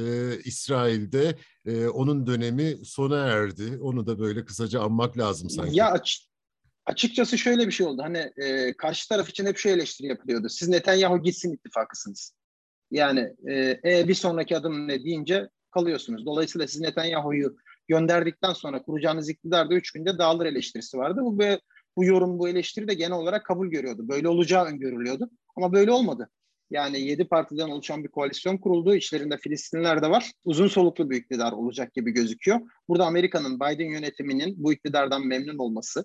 İsrail'de e, onun dönemi sona erdi. Onu da böyle kısaca anmak lazım sanki. Ya aç, açıkçası şöyle bir şey oldu. Hani e, karşı taraf için hep şu eleştiri yapılıyordu. Siz Netanyahu gitsin ittifakısınız. Yani e, e, bir sonraki adım ne deyince kalıyorsunuz. Dolayısıyla siz Netanyahu'yu gönderdikten sonra kuracağınız iktidar da üç günde dağılır eleştirisi vardı. Bu, bu yorum, bu eleştiri de genel olarak kabul görüyordu. Böyle olacağı öngörülüyordu. Ama böyle olmadı. Yani yedi partiden oluşan bir koalisyon kuruldu. İçlerinde Filistinliler de var. Uzun soluklu bir iktidar olacak gibi gözüküyor. Burada Amerika'nın Biden yönetiminin bu iktidardan memnun olması,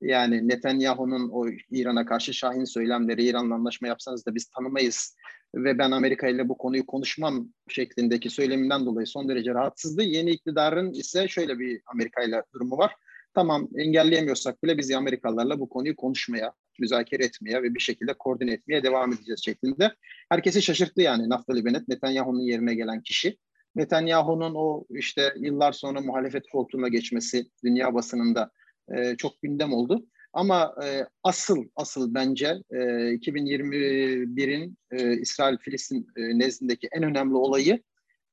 yani Netanyahu'nun o İran'a karşı şahin söylemleri, İran'la anlaşma yapsanız da biz tanımayız ve ben Amerika ile bu konuyu konuşmam şeklindeki söyleminden dolayı son derece rahatsızdı. Yeni iktidarın ise şöyle bir Amerika ile durumu var. Tamam engelleyemiyorsak bile biz Amerikalılarla bu konuyu konuşmaya, müzakere etmeye ve bir şekilde koordine etmeye devam edeceğiz şeklinde. Herkesi şaşırttı yani Naftali Bennett, Netanyahu'nun yerine gelen kişi. Netanyahu'nun o işte yıllar sonra muhalefet koltuğuna geçmesi dünya basınında e, çok gündem oldu. Ama e, asıl asıl bence e, 2021'in e, İsrail-Filistin e, nezdindeki en önemli olayı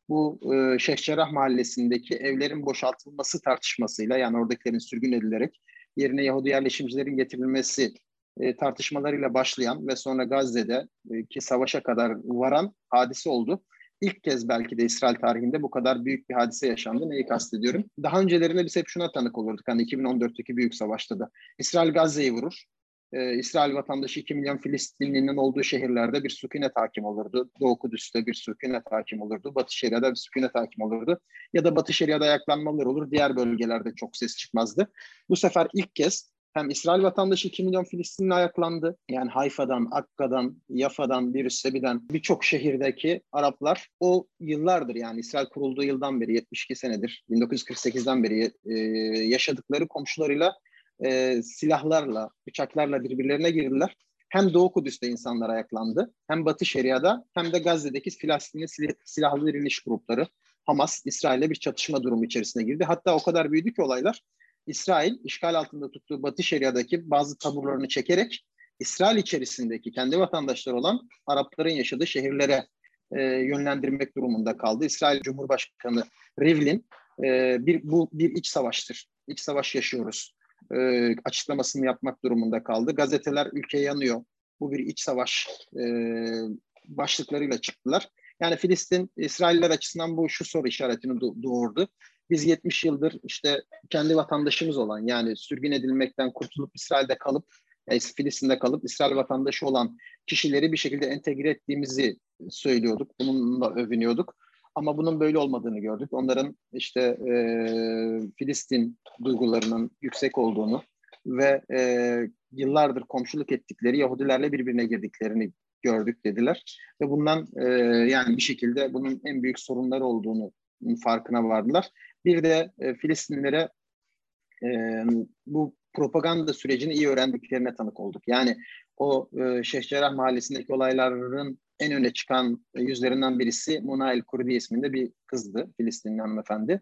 bu e, Şeyh Cerrah Mahallesi'ndeki evlerin boşaltılması tartışmasıyla yani oradakilerin sürgün edilerek yerine Yahudi yerleşimcilerin getirilmesi e, tartışmalarıyla başlayan ve sonra Gazze'de e, ki savaşa kadar varan hadise oldu ilk kez belki de İsrail tarihinde bu kadar büyük bir hadise yaşandı. Neyi kastediyorum? Daha öncelerinde biz hep şuna tanık olurduk. Hani 2014'teki büyük savaşta da. İsrail Gazze'yi vurur. Ee, İsrail vatandaşı 2 milyon Filistinlinin olduğu şehirlerde bir sükunet hakim olurdu. Doğu Kudüs'te bir sükunet hakim olurdu. Batı Şeria'da bir sükunet hakim olurdu. Ya da Batı Şeria'da ayaklanmalar olur. Diğer bölgelerde çok ses çıkmazdı. Bu sefer ilk kez hem İsrail vatandaşı 2 milyon Filistinli ayaklandı. Yani Hayfa'dan, Akka'dan, Yafa'dan, Birüssebi'den birçok şehirdeki Araplar o yıllardır yani İsrail kurulduğu yıldan beri 72 senedir 1948'den beri e, yaşadıkları komşularıyla e, silahlarla, bıçaklarla birbirlerine girdiler. Hem Doğu Kudüs'te insanlar ayaklandı, hem Batı Şeria'da hem de Gazze'deki Filistinli silahlı diriliş grupları Hamas, İsrail'le bir çatışma durumu içerisine girdi. Hatta o kadar büyüdü ki olaylar İsrail işgal altında tuttuğu Batı Şeria'daki bazı taburlarını çekerek İsrail içerisindeki kendi vatandaşları olan Arapların yaşadığı şehirlere e, yönlendirmek durumunda kaldı. İsrail Cumhurbaşkanı Rivlin e, bir, bu bir iç savaştır. İç savaş yaşıyoruz. E, açıklamasını yapmak durumunda kaldı. Gazeteler ülke yanıyor. Bu bir iç savaş e, başlıklarıyla çıktılar. Yani Filistin İsrailler açısından bu şu soru işaretini doğurdu. Biz 70 yıldır işte kendi vatandaşımız olan yani sürgün edilmekten kurtulup İsrail'de kalıp yani Filistin'de kalıp İsrail vatandaşı olan kişileri bir şekilde entegre ettiğimizi söylüyorduk. Bununla övünüyorduk. Ama bunun böyle olmadığını gördük. Onların işte e, Filistin duygularının yüksek olduğunu ve e, yıllardır komşuluk ettikleri Yahudilerle birbirine girdiklerini gördük dediler. Ve bundan e, yani bir şekilde bunun en büyük sorunları olduğunu farkına vardılar. Bir de e, Filistinlilere e, bu propaganda sürecini iyi öğrendiklerine tanık olduk. Yani o e, Şeyh Mahallesi'ndeki olayların en öne çıkan yüzlerinden birisi Muna El Kurdi isminde bir kızdı, Filistinli hanımefendi.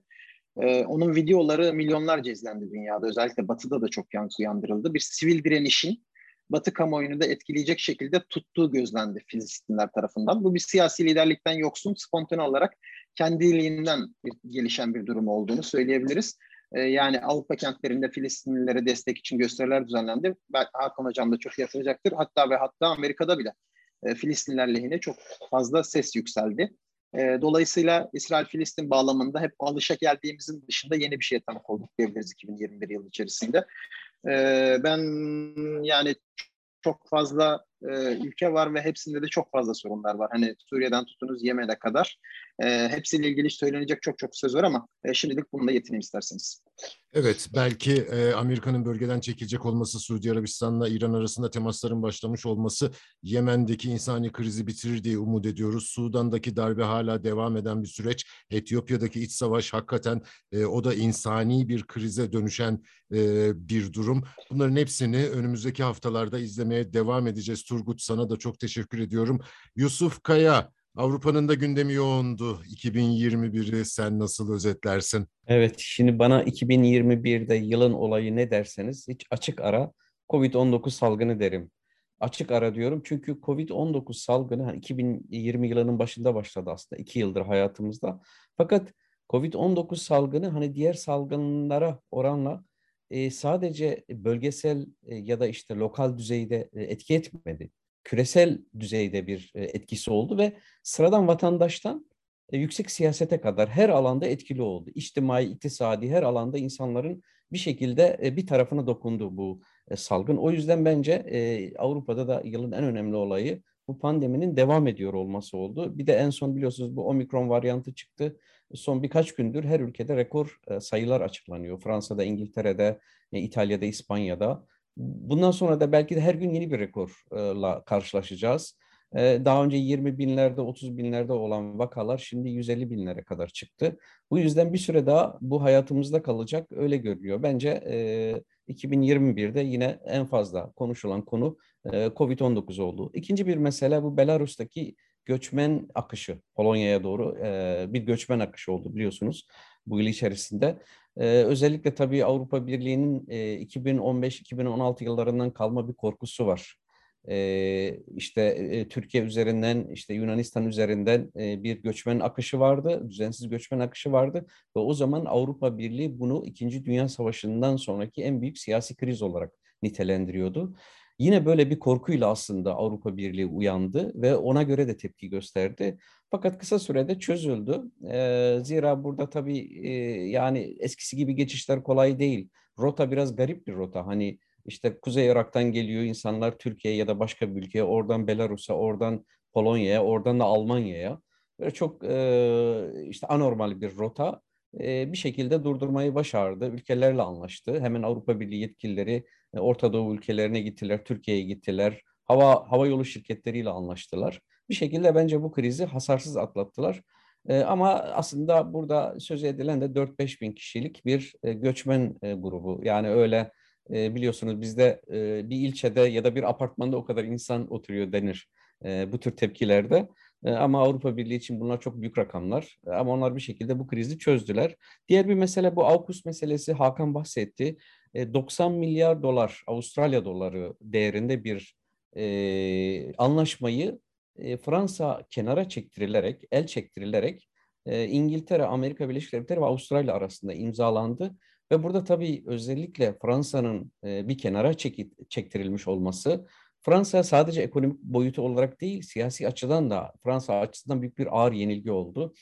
Ee, onun videoları milyonlarca izlendi dünyada. Özellikle Batı'da da çok yankı uyandırıldı. Bir sivil direnişin Batı kamuoyunu da etkileyecek şekilde tuttuğu gözlendi Filistinler tarafından. Bu bir siyasi liderlikten yoksun, spontane olarak kendiliğinden gelişen bir durum olduğunu söyleyebiliriz. Ee, yani Avrupa kentlerinde Filistinlilere destek için gösteriler düzenlendi. Hakan Hocam da çok yatıracaktır. Hatta ve hatta Amerika'da bile e, Filistinler lehine çok fazla ses yükseldi. E, dolayısıyla İsrail-Filistin bağlamında hep alışa geldiğimizin dışında yeni bir şeye tanık olduk diyebiliriz 2021 yıl içerisinde. E, ben yani çok fazla e, ülke var ve hepsinde de çok fazla sorunlar var. Hani Suriye'den tutunuz Yemen'e kadar. E, hepsiyle ilgili söylenecek çok çok söz var ama e, şimdilik bununla yetineyim isterseniz. Evet, belki e, Amerika'nın bölgeden çekilecek olması, Suudi Arabistan'la İran arasında temasların başlamış olması Yemen'deki insani krizi bitirir diye umut ediyoruz. Sudan'daki darbe hala devam eden bir süreç. Etiyopya'daki iç savaş hakikaten e, o da insani bir krize dönüşen e, bir durum. Bunların hepsini önümüzdeki haftalarda izlemeye devam edeceğiz. Turgut sana da çok teşekkür ediyorum. Yusuf Kaya, Avrupa'nın da gündemi yoğundu. 2021'i sen nasıl özetlersin? Evet, şimdi bana 2021'de yılın olayı ne derseniz hiç açık ara COVID-19 salgını derim. Açık ara diyorum çünkü COVID-19 salgını 2020 yılının başında başladı aslında. iki yıldır hayatımızda. Fakat COVID-19 salgını hani diğer salgınlara oranla e, sadece bölgesel e, ya da işte lokal düzeyde e, etki etmedi. Küresel düzeyde bir e, etkisi oldu ve sıradan vatandaştan e, yüksek siyasete kadar her alanda etkili oldu. İçtimai, iktisadi her alanda insanların bir şekilde e, bir tarafına dokundu bu e, salgın. O yüzden bence e, Avrupa'da da yılın en önemli olayı bu pandeminin devam ediyor olması oldu. Bir de en son biliyorsunuz bu omikron varyantı çıktı son birkaç gündür her ülkede rekor e, sayılar açıklanıyor. Fransa'da, İngiltere'de, e, İtalya'da, İspanya'da. Bundan sonra da belki de her gün yeni bir rekorla karşılaşacağız. E, daha önce 20 binlerde, 30 binlerde olan vakalar şimdi 150 binlere kadar çıktı. Bu yüzden bir süre daha bu hayatımızda kalacak öyle görülüyor. Bence 2021'de yine en fazla konuşulan konu COVID-19 oldu. İkinci bir mesele bu Belarus'taki göçmen akışı Polonya'ya doğru e, bir göçmen akışı oldu biliyorsunuz bu yıl içerisinde. E, özellikle tabii Avrupa Birliği'nin e, 2015-2016 yıllarından kalma bir korkusu var. E, işte e, Türkiye üzerinden, işte Yunanistan üzerinden e, bir göçmen akışı vardı, düzensiz göçmen akışı vardı ve o zaman Avrupa Birliği bunu İkinci Dünya Savaşı'ndan sonraki en büyük siyasi kriz olarak nitelendiriyordu. Yine böyle bir korkuyla aslında Avrupa Birliği uyandı ve ona göre de tepki gösterdi. Fakat kısa sürede çözüldü. E, zira burada tabii e, yani eskisi gibi geçişler kolay değil. Rota biraz garip bir rota. Hani işte Kuzey Irak'tan geliyor insanlar Türkiye'ye ya da başka bir ülkeye, oradan Belarus'a, oradan Polonya'ya, oradan da Almanya'ya. Böyle çok e, işte anormal bir rota bir şekilde durdurmayı başardı. Ülkelerle anlaştı. Hemen Avrupa Birliği yetkilileri Orta Doğu ülkelerine gittiler, Türkiye'ye gittiler. Hava hava yolu şirketleriyle anlaştılar. Bir şekilde bence bu krizi hasarsız atlattılar. E, ama aslında burada söz edilen de 4-5 bin kişilik bir e, göçmen e, grubu. Yani öyle e, biliyorsunuz bizde e, bir ilçede ya da bir apartmanda o kadar insan oturuyor denir bu tür tepkilerde. E, ama Avrupa Birliği için bunlar çok büyük rakamlar. E, ama onlar bir şekilde bu krizi çözdüler. Diğer bir mesele bu AUKUS meselesi Hakan bahsetti. E, 90 milyar dolar Avustralya doları değerinde bir e, anlaşmayı e, Fransa kenara çektirilerek, el çektirilerek e, İngiltere, Amerika Birleşik Devletleri ve Avustralya arasında imzalandı. Ve burada tabii özellikle Fransa'nın e, bir kenara çekit, çektirilmiş olması, Fransa sadece ekonomik boyutu olarak değil, siyasi açıdan da Fransa açısından büyük bir ağır yenilgi oldu.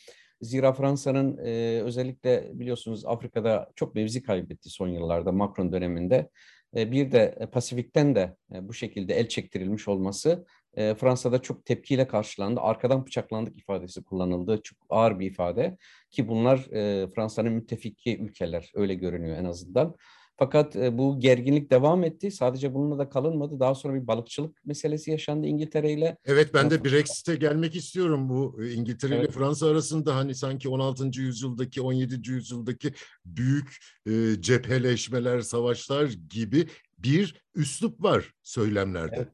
Zira Fransa'nın e, özellikle biliyorsunuz Afrika'da çok mevzi kaybetti son yıllarda Macron döneminde. E, bir de Pasifik'ten de e, bu şekilde el çektirilmiş olması e, Fransa'da çok tepkiyle karşılandı. Arkadan bıçaklandık ifadesi kullanıldı. Çok ağır bir ifade ki bunlar e, Fransa'nın müttefiki ülkeler öyle görünüyor en azından. Fakat e, bu gerginlik devam etti. Sadece bununla da kalınmadı. Daha sonra bir balıkçılık meselesi yaşandı İngiltere ile. Evet ben de Brexit'e gelmek istiyorum. Bu e, İngiltere evet. ile Fransa arasında hani sanki 16. yüzyıldaki 17. yüzyıldaki büyük e, cepheleşmeler, savaşlar gibi bir üslup var söylemlerde. Evet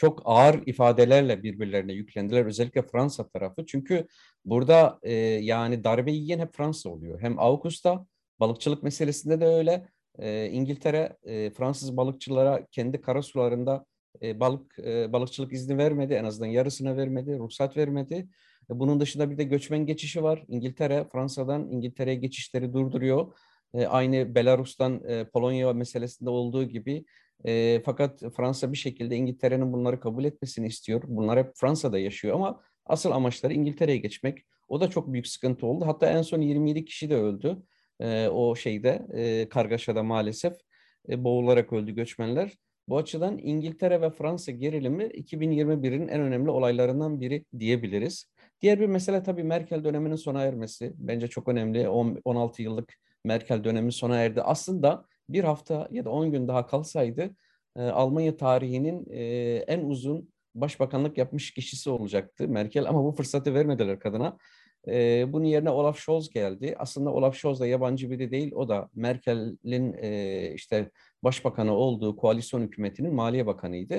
çok ağır ifadelerle birbirlerine yüklendiler. Özellikle Fransa tarafı. Çünkü burada e, yani darbe yiyen hep Fransa oluyor. Hem AUKUS'ta balıkçılık meselesinde de öyle. E, İngiltere e, Fransız balıkçılara kendi karasularında e, balık e, balıkçılık izni vermedi. En azından yarısına vermedi, ruhsat vermedi. E, bunun dışında bir de göçmen geçişi var. İngiltere Fransa'dan İngiltere'ye geçişleri durduruyor. E, aynı Belarus'tan e, Polonya meselesinde olduğu gibi e, fakat Fransa bir şekilde İngiltere'nin bunları kabul etmesini istiyor. Bunlar hep Fransa'da yaşıyor ama asıl amaçları İngiltere'ye geçmek. O da çok büyük sıkıntı oldu. Hatta en son 27 kişi de öldü. E, o şeyde e, kargaşada maalesef e, boğularak öldü göçmenler. Bu açıdan İngiltere ve Fransa gerilimi 2021'in en önemli olaylarından biri diyebiliriz. Diğer bir mesele tabii Merkel döneminin sona ermesi. Bence çok önemli. 16 yıllık Merkel dönemi sona erdi. Aslında bir hafta ya da 10 gün daha kalsaydı e, Almanya tarihinin e, en uzun başbakanlık yapmış kişisi olacaktı Merkel ama bu fırsatı vermediler kadına. E, bunun yerine Olaf Scholz geldi. Aslında Olaf Scholz da yabancı biri değil. O da Merkel'in e, işte başbakanı olduğu koalisyon hükümetinin maliye bakanıydı.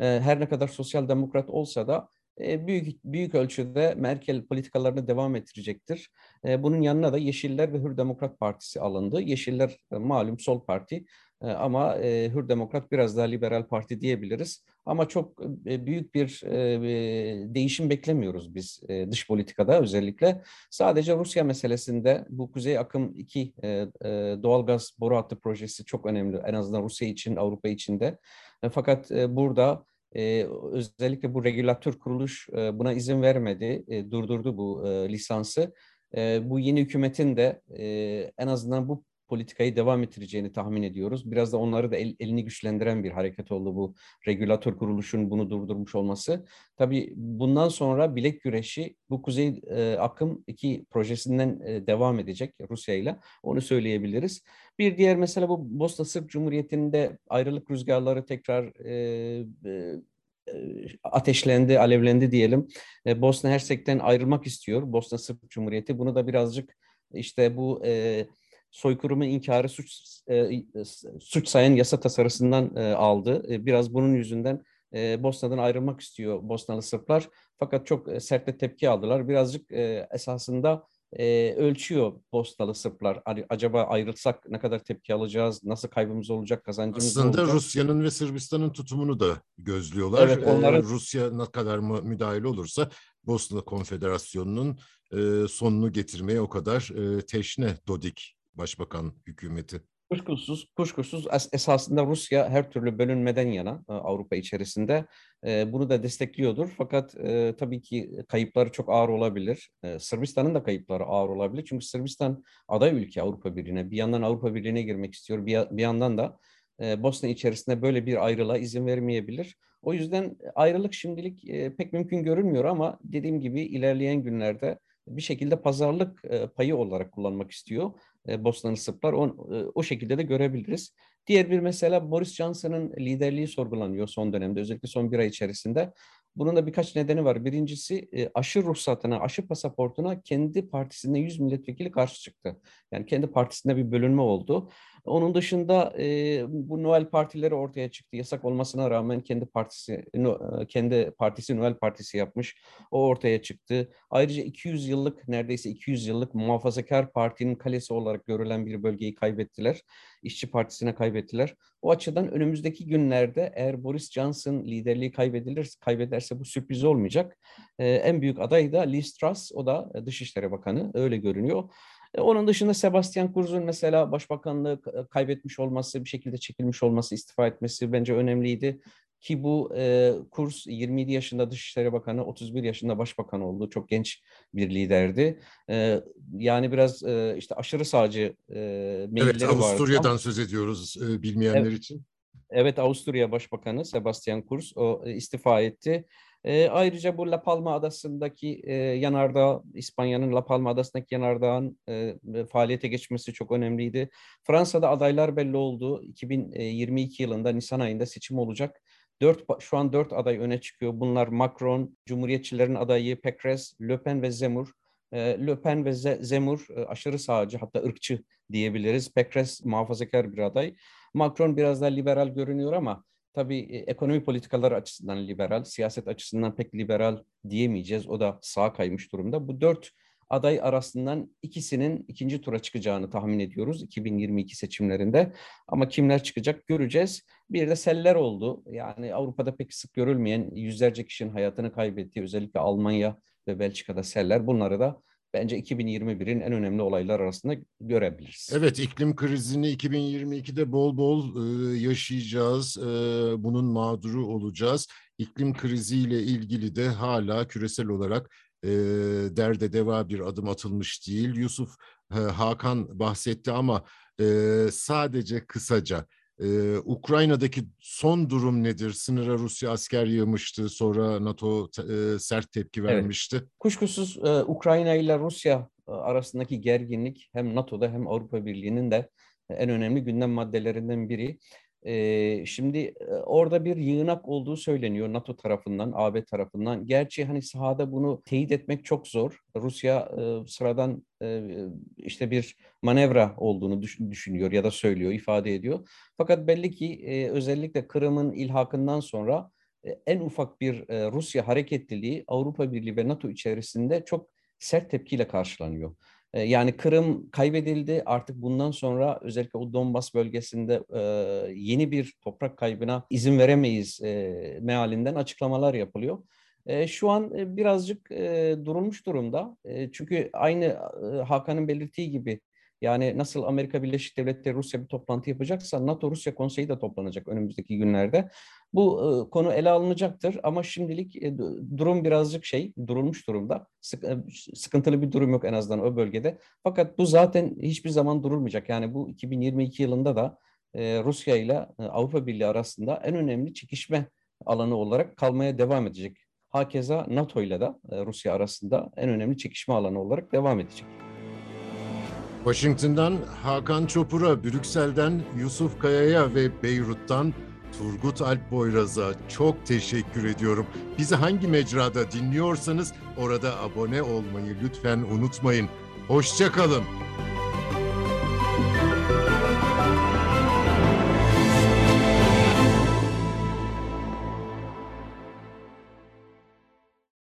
E, her ne kadar sosyal demokrat olsa da büyük büyük ölçüde Merkel politikalarını devam ettirecektir. E, bunun yanına da Yeşiller ve Hür Demokrat Partisi alındı. Yeşiller e, malum sol parti ama Hür Demokrat biraz daha liberal parti diyebiliriz. Ama çok büyük bir değişim beklemiyoruz biz dış politikada özellikle. Sadece Rusya meselesinde bu Kuzey Akım 2 doğalgaz boru hattı projesi çok önemli. En azından Rusya için, Avrupa için de. Fakat burada özellikle bu regülatör kuruluş buna izin vermedi, durdurdu bu lisansı. Bu yeni hükümetin de en azından bu politikayı devam ettireceğini tahmin ediyoruz. Biraz da onları da el, elini güçlendiren bir hareket oldu bu regülatör kuruluşun bunu durdurmuş olması. Tabii bundan sonra bilek güreşi bu Kuzey e, Akım 2 projesinden e, devam edecek Rusya ile. Onu söyleyebiliriz. Bir diğer mesele bu Bosna Sırp Cumhuriyeti'nde ayrılık rüzgarları tekrar e, e, ateşlendi, alevlendi diyelim. E, Bosna Hersek'ten ayrılmak istiyor Bosna Sırp Cumhuriyeti. Bunu da birazcık işte bu e, soykırımı inkarı suç e, suç sayan yasa tasarısından e, aldı. E, biraz bunun yüzünden e, Bosna'dan ayrılmak istiyor Bosnalı Sırplar. Fakat çok e, sert de tepki aldılar. Birazcık e, esasında e, ölçüyor Bosnalı Sırplar. Hani acaba ayrılsak ne kadar tepki alacağız, nasıl kaybımız olacak, kazancımız Aslında olacak? Rusya'nın ve Sırbistan'ın tutumunu da gözlüyorlar. Evet, onların... Ee, Rusya ne kadar mı müdahil olursa Bosna Konfederasyonu'nun e, sonunu getirmeye o kadar e, teşne Dodik Başbakan hükümeti. Kuşkusuz, kuşkusuz esasında Rusya her türlü bölünmeden yana e, Avrupa içerisinde e, bunu da destekliyordur. Fakat e, tabii ki kayıpları çok ağır olabilir. Sırbistan'ın da kayıpları ağır olabilir. Çünkü Sırbistan aday ülke Avrupa Birliği'ne. Bir yandan Avrupa Birliği'ne girmek istiyor. Bir, yandan da Bosna içerisinde böyle bir ayrılığa izin vermeyebilir. O yüzden ayrılık şimdilik pek mümkün görünmüyor ama dediğim gibi ilerleyen günlerde bir şekilde pazarlık payı olarak kullanmak istiyor. e, Bosnalı Sırplar. O, e, o şekilde de görebiliriz. Diğer bir mesela Boris Johnson'ın liderliği sorgulanıyor son dönemde özellikle son bir ay içerisinde. Bunun da birkaç nedeni var. Birincisi e, aşı ruhsatına, aşı pasaportuna kendi partisinde 100 milletvekili karşı çıktı. Yani kendi partisinde bir bölünme oldu. Onun dışında e, bu Noel partileri ortaya çıktı. Yasak olmasına rağmen kendi partisi e, kendi partisi Noel partisi yapmış. O ortaya çıktı. Ayrıca 200 yıllık neredeyse 200 yıllık muhafazakar partinin kalesi olarak görülen bir bölgeyi kaybettiler. İşçi Partisi'ne kaybettiler. O açıdan önümüzdeki günlerde eğer Boris Johnson liderliği kaybedilir, kaybederse bu sürpriz olmayacak. Ee, en büyük aday da Liz Truss, o da Dışişleri Bakanı, öyle görünüyor. E, onun dışında Sebastian Kurz'un mesela başbakanlığı kaybetmiş olması, bir şekilde çekilmiş olması, istifa etmesi bence önemliydi. Ki bu e, Kurz 27 yaşında Dışişleri Bakanı, 31 yaşında Başbakan oldu. Çok genç bir liderdi. E, yani biraz e, işte aşırı sağcı e, meyilleri Evet, Avusturya'dan vardı. söz ediyoruz e, bilmeyenler Evet. için. Evet, Avusturya Başbakanı Sebastian Kurz o e, istifa etti. E, ayrıca bu La Palma Adası'ndaki e, yanardağ, İspanya'nın La Palma Adası'ndaki yanardağın e, faaliyete geçmesi çok önemliydi. Fransa'da adaylar belli oldu. 2022 yılında Nisan ayında seçim olacak. Dört, şu an dört aday öne çıkıyor. Bunlar Macron, Cumhuriyetçilerin adayı Pécresse, Le Pen ve Zemmour. E, Le Pen ve Ze- Zemmour e, aşırı sağcı hatta ırkçı diyebiliriz. Pécresse muhafazakar bir aday. Macron biraz daha liberal görünüyor ama tabii e, ekonomi politikaları açısından liberal, siyaset açısından pek liberal diyemeyeceğiz. O da sağa kaymış durumda. Bu dört aday arasından ikisinin ikinci tura çıkacağını tahmin ediyoruz 2022 seçimlerinde. Ama kimler çıkacak göreceğiz. Bir de seller oldu. Yani Avrupa'da pek sık görülmeyen yüzlerce kişinin hayatını kaybettiği özellikle Almanya ve Belçika'da seller. Bunları da bence 2021'in en önemli olaylar arasında görebiliriz. Evet, iklim krizini 2022'de bol bol e, yaşayacağız. E, bunun mağduru olacağız. İklim kriziyle ilgili de hala küresel olarak e, derde deva bir adım atılmış değil. Yusuf Hakan bahsetti ama sadece kısaca e, Ukrayna'daki son durum nedir? Sınıra Rusya asker yığmıştı, sonra NATO e, sert tepki Evet. vermişti. Kuşkusuz e, Ukrayna ile Rusya arasındaki gerginlik hem NATO'da hem Avrupa Birliği'nin de en önemli gündem maddelerinden biri. Şimdi orada bir yığınak olduğu söyleniyor NATO tarafından, AB tarafından. Gerçi hani sahada bunu teyit etmek çok zor. Rusya sıradan işte bir manevra olduğunu düş- düşünüyor ya da söylüyor, ifade ediyor. Fakat belli ki özellikle Kırım'ın ilhakından sonra en ufak bir Rusya hareketliliği Avrupa Birliği ve NATO içerisinde çok sert tepkiyle karşılanıyor. Yani Kırım kaybedildi artık bundan sonra özellikle o Donbas bölgesinde yeni bir toprak kaybına izin veremeyiz e, mealinden açıklamalar yapılıyor. Şu an birazcık durulmuş durumda. Çünkü aynı Hakan'ın belirttiği gibi yani nasıl Amerika Birleşik Devletleri Rusya bir toplantı yapacaksa NATO Rusya Konseyi de toplanacak önümüzdeki günlerde. Bu e, konu ele alınacaktır ama şimdilik e, du- durum birazcık şey durulmuş durumda. Sık- e, sıkıntılı bir durum yok en azından o bölgede. Fakat bu zaten hiçbir zaman durulmayacak. Yani bu 2022 yılında da e, Rusya ile e, Avrupa Birliği arasında en önemli çekişme alanı olarak kalmaya devam edecek. Hakeza NATO ile de e, Rusya arasında en önemli çekişme alanı olarak devam edecek. Washington'dan Hakan Çopur'a, Brüksel'den Yusuf Kaya'ya ve Beyrut'tan Turgut Alp Boyraz'a çok teşekkür ediyorum. Bizi hangi mecrada dinliyorsanız orada abone olmayı lütfen unutmayın. Hoşçakalın.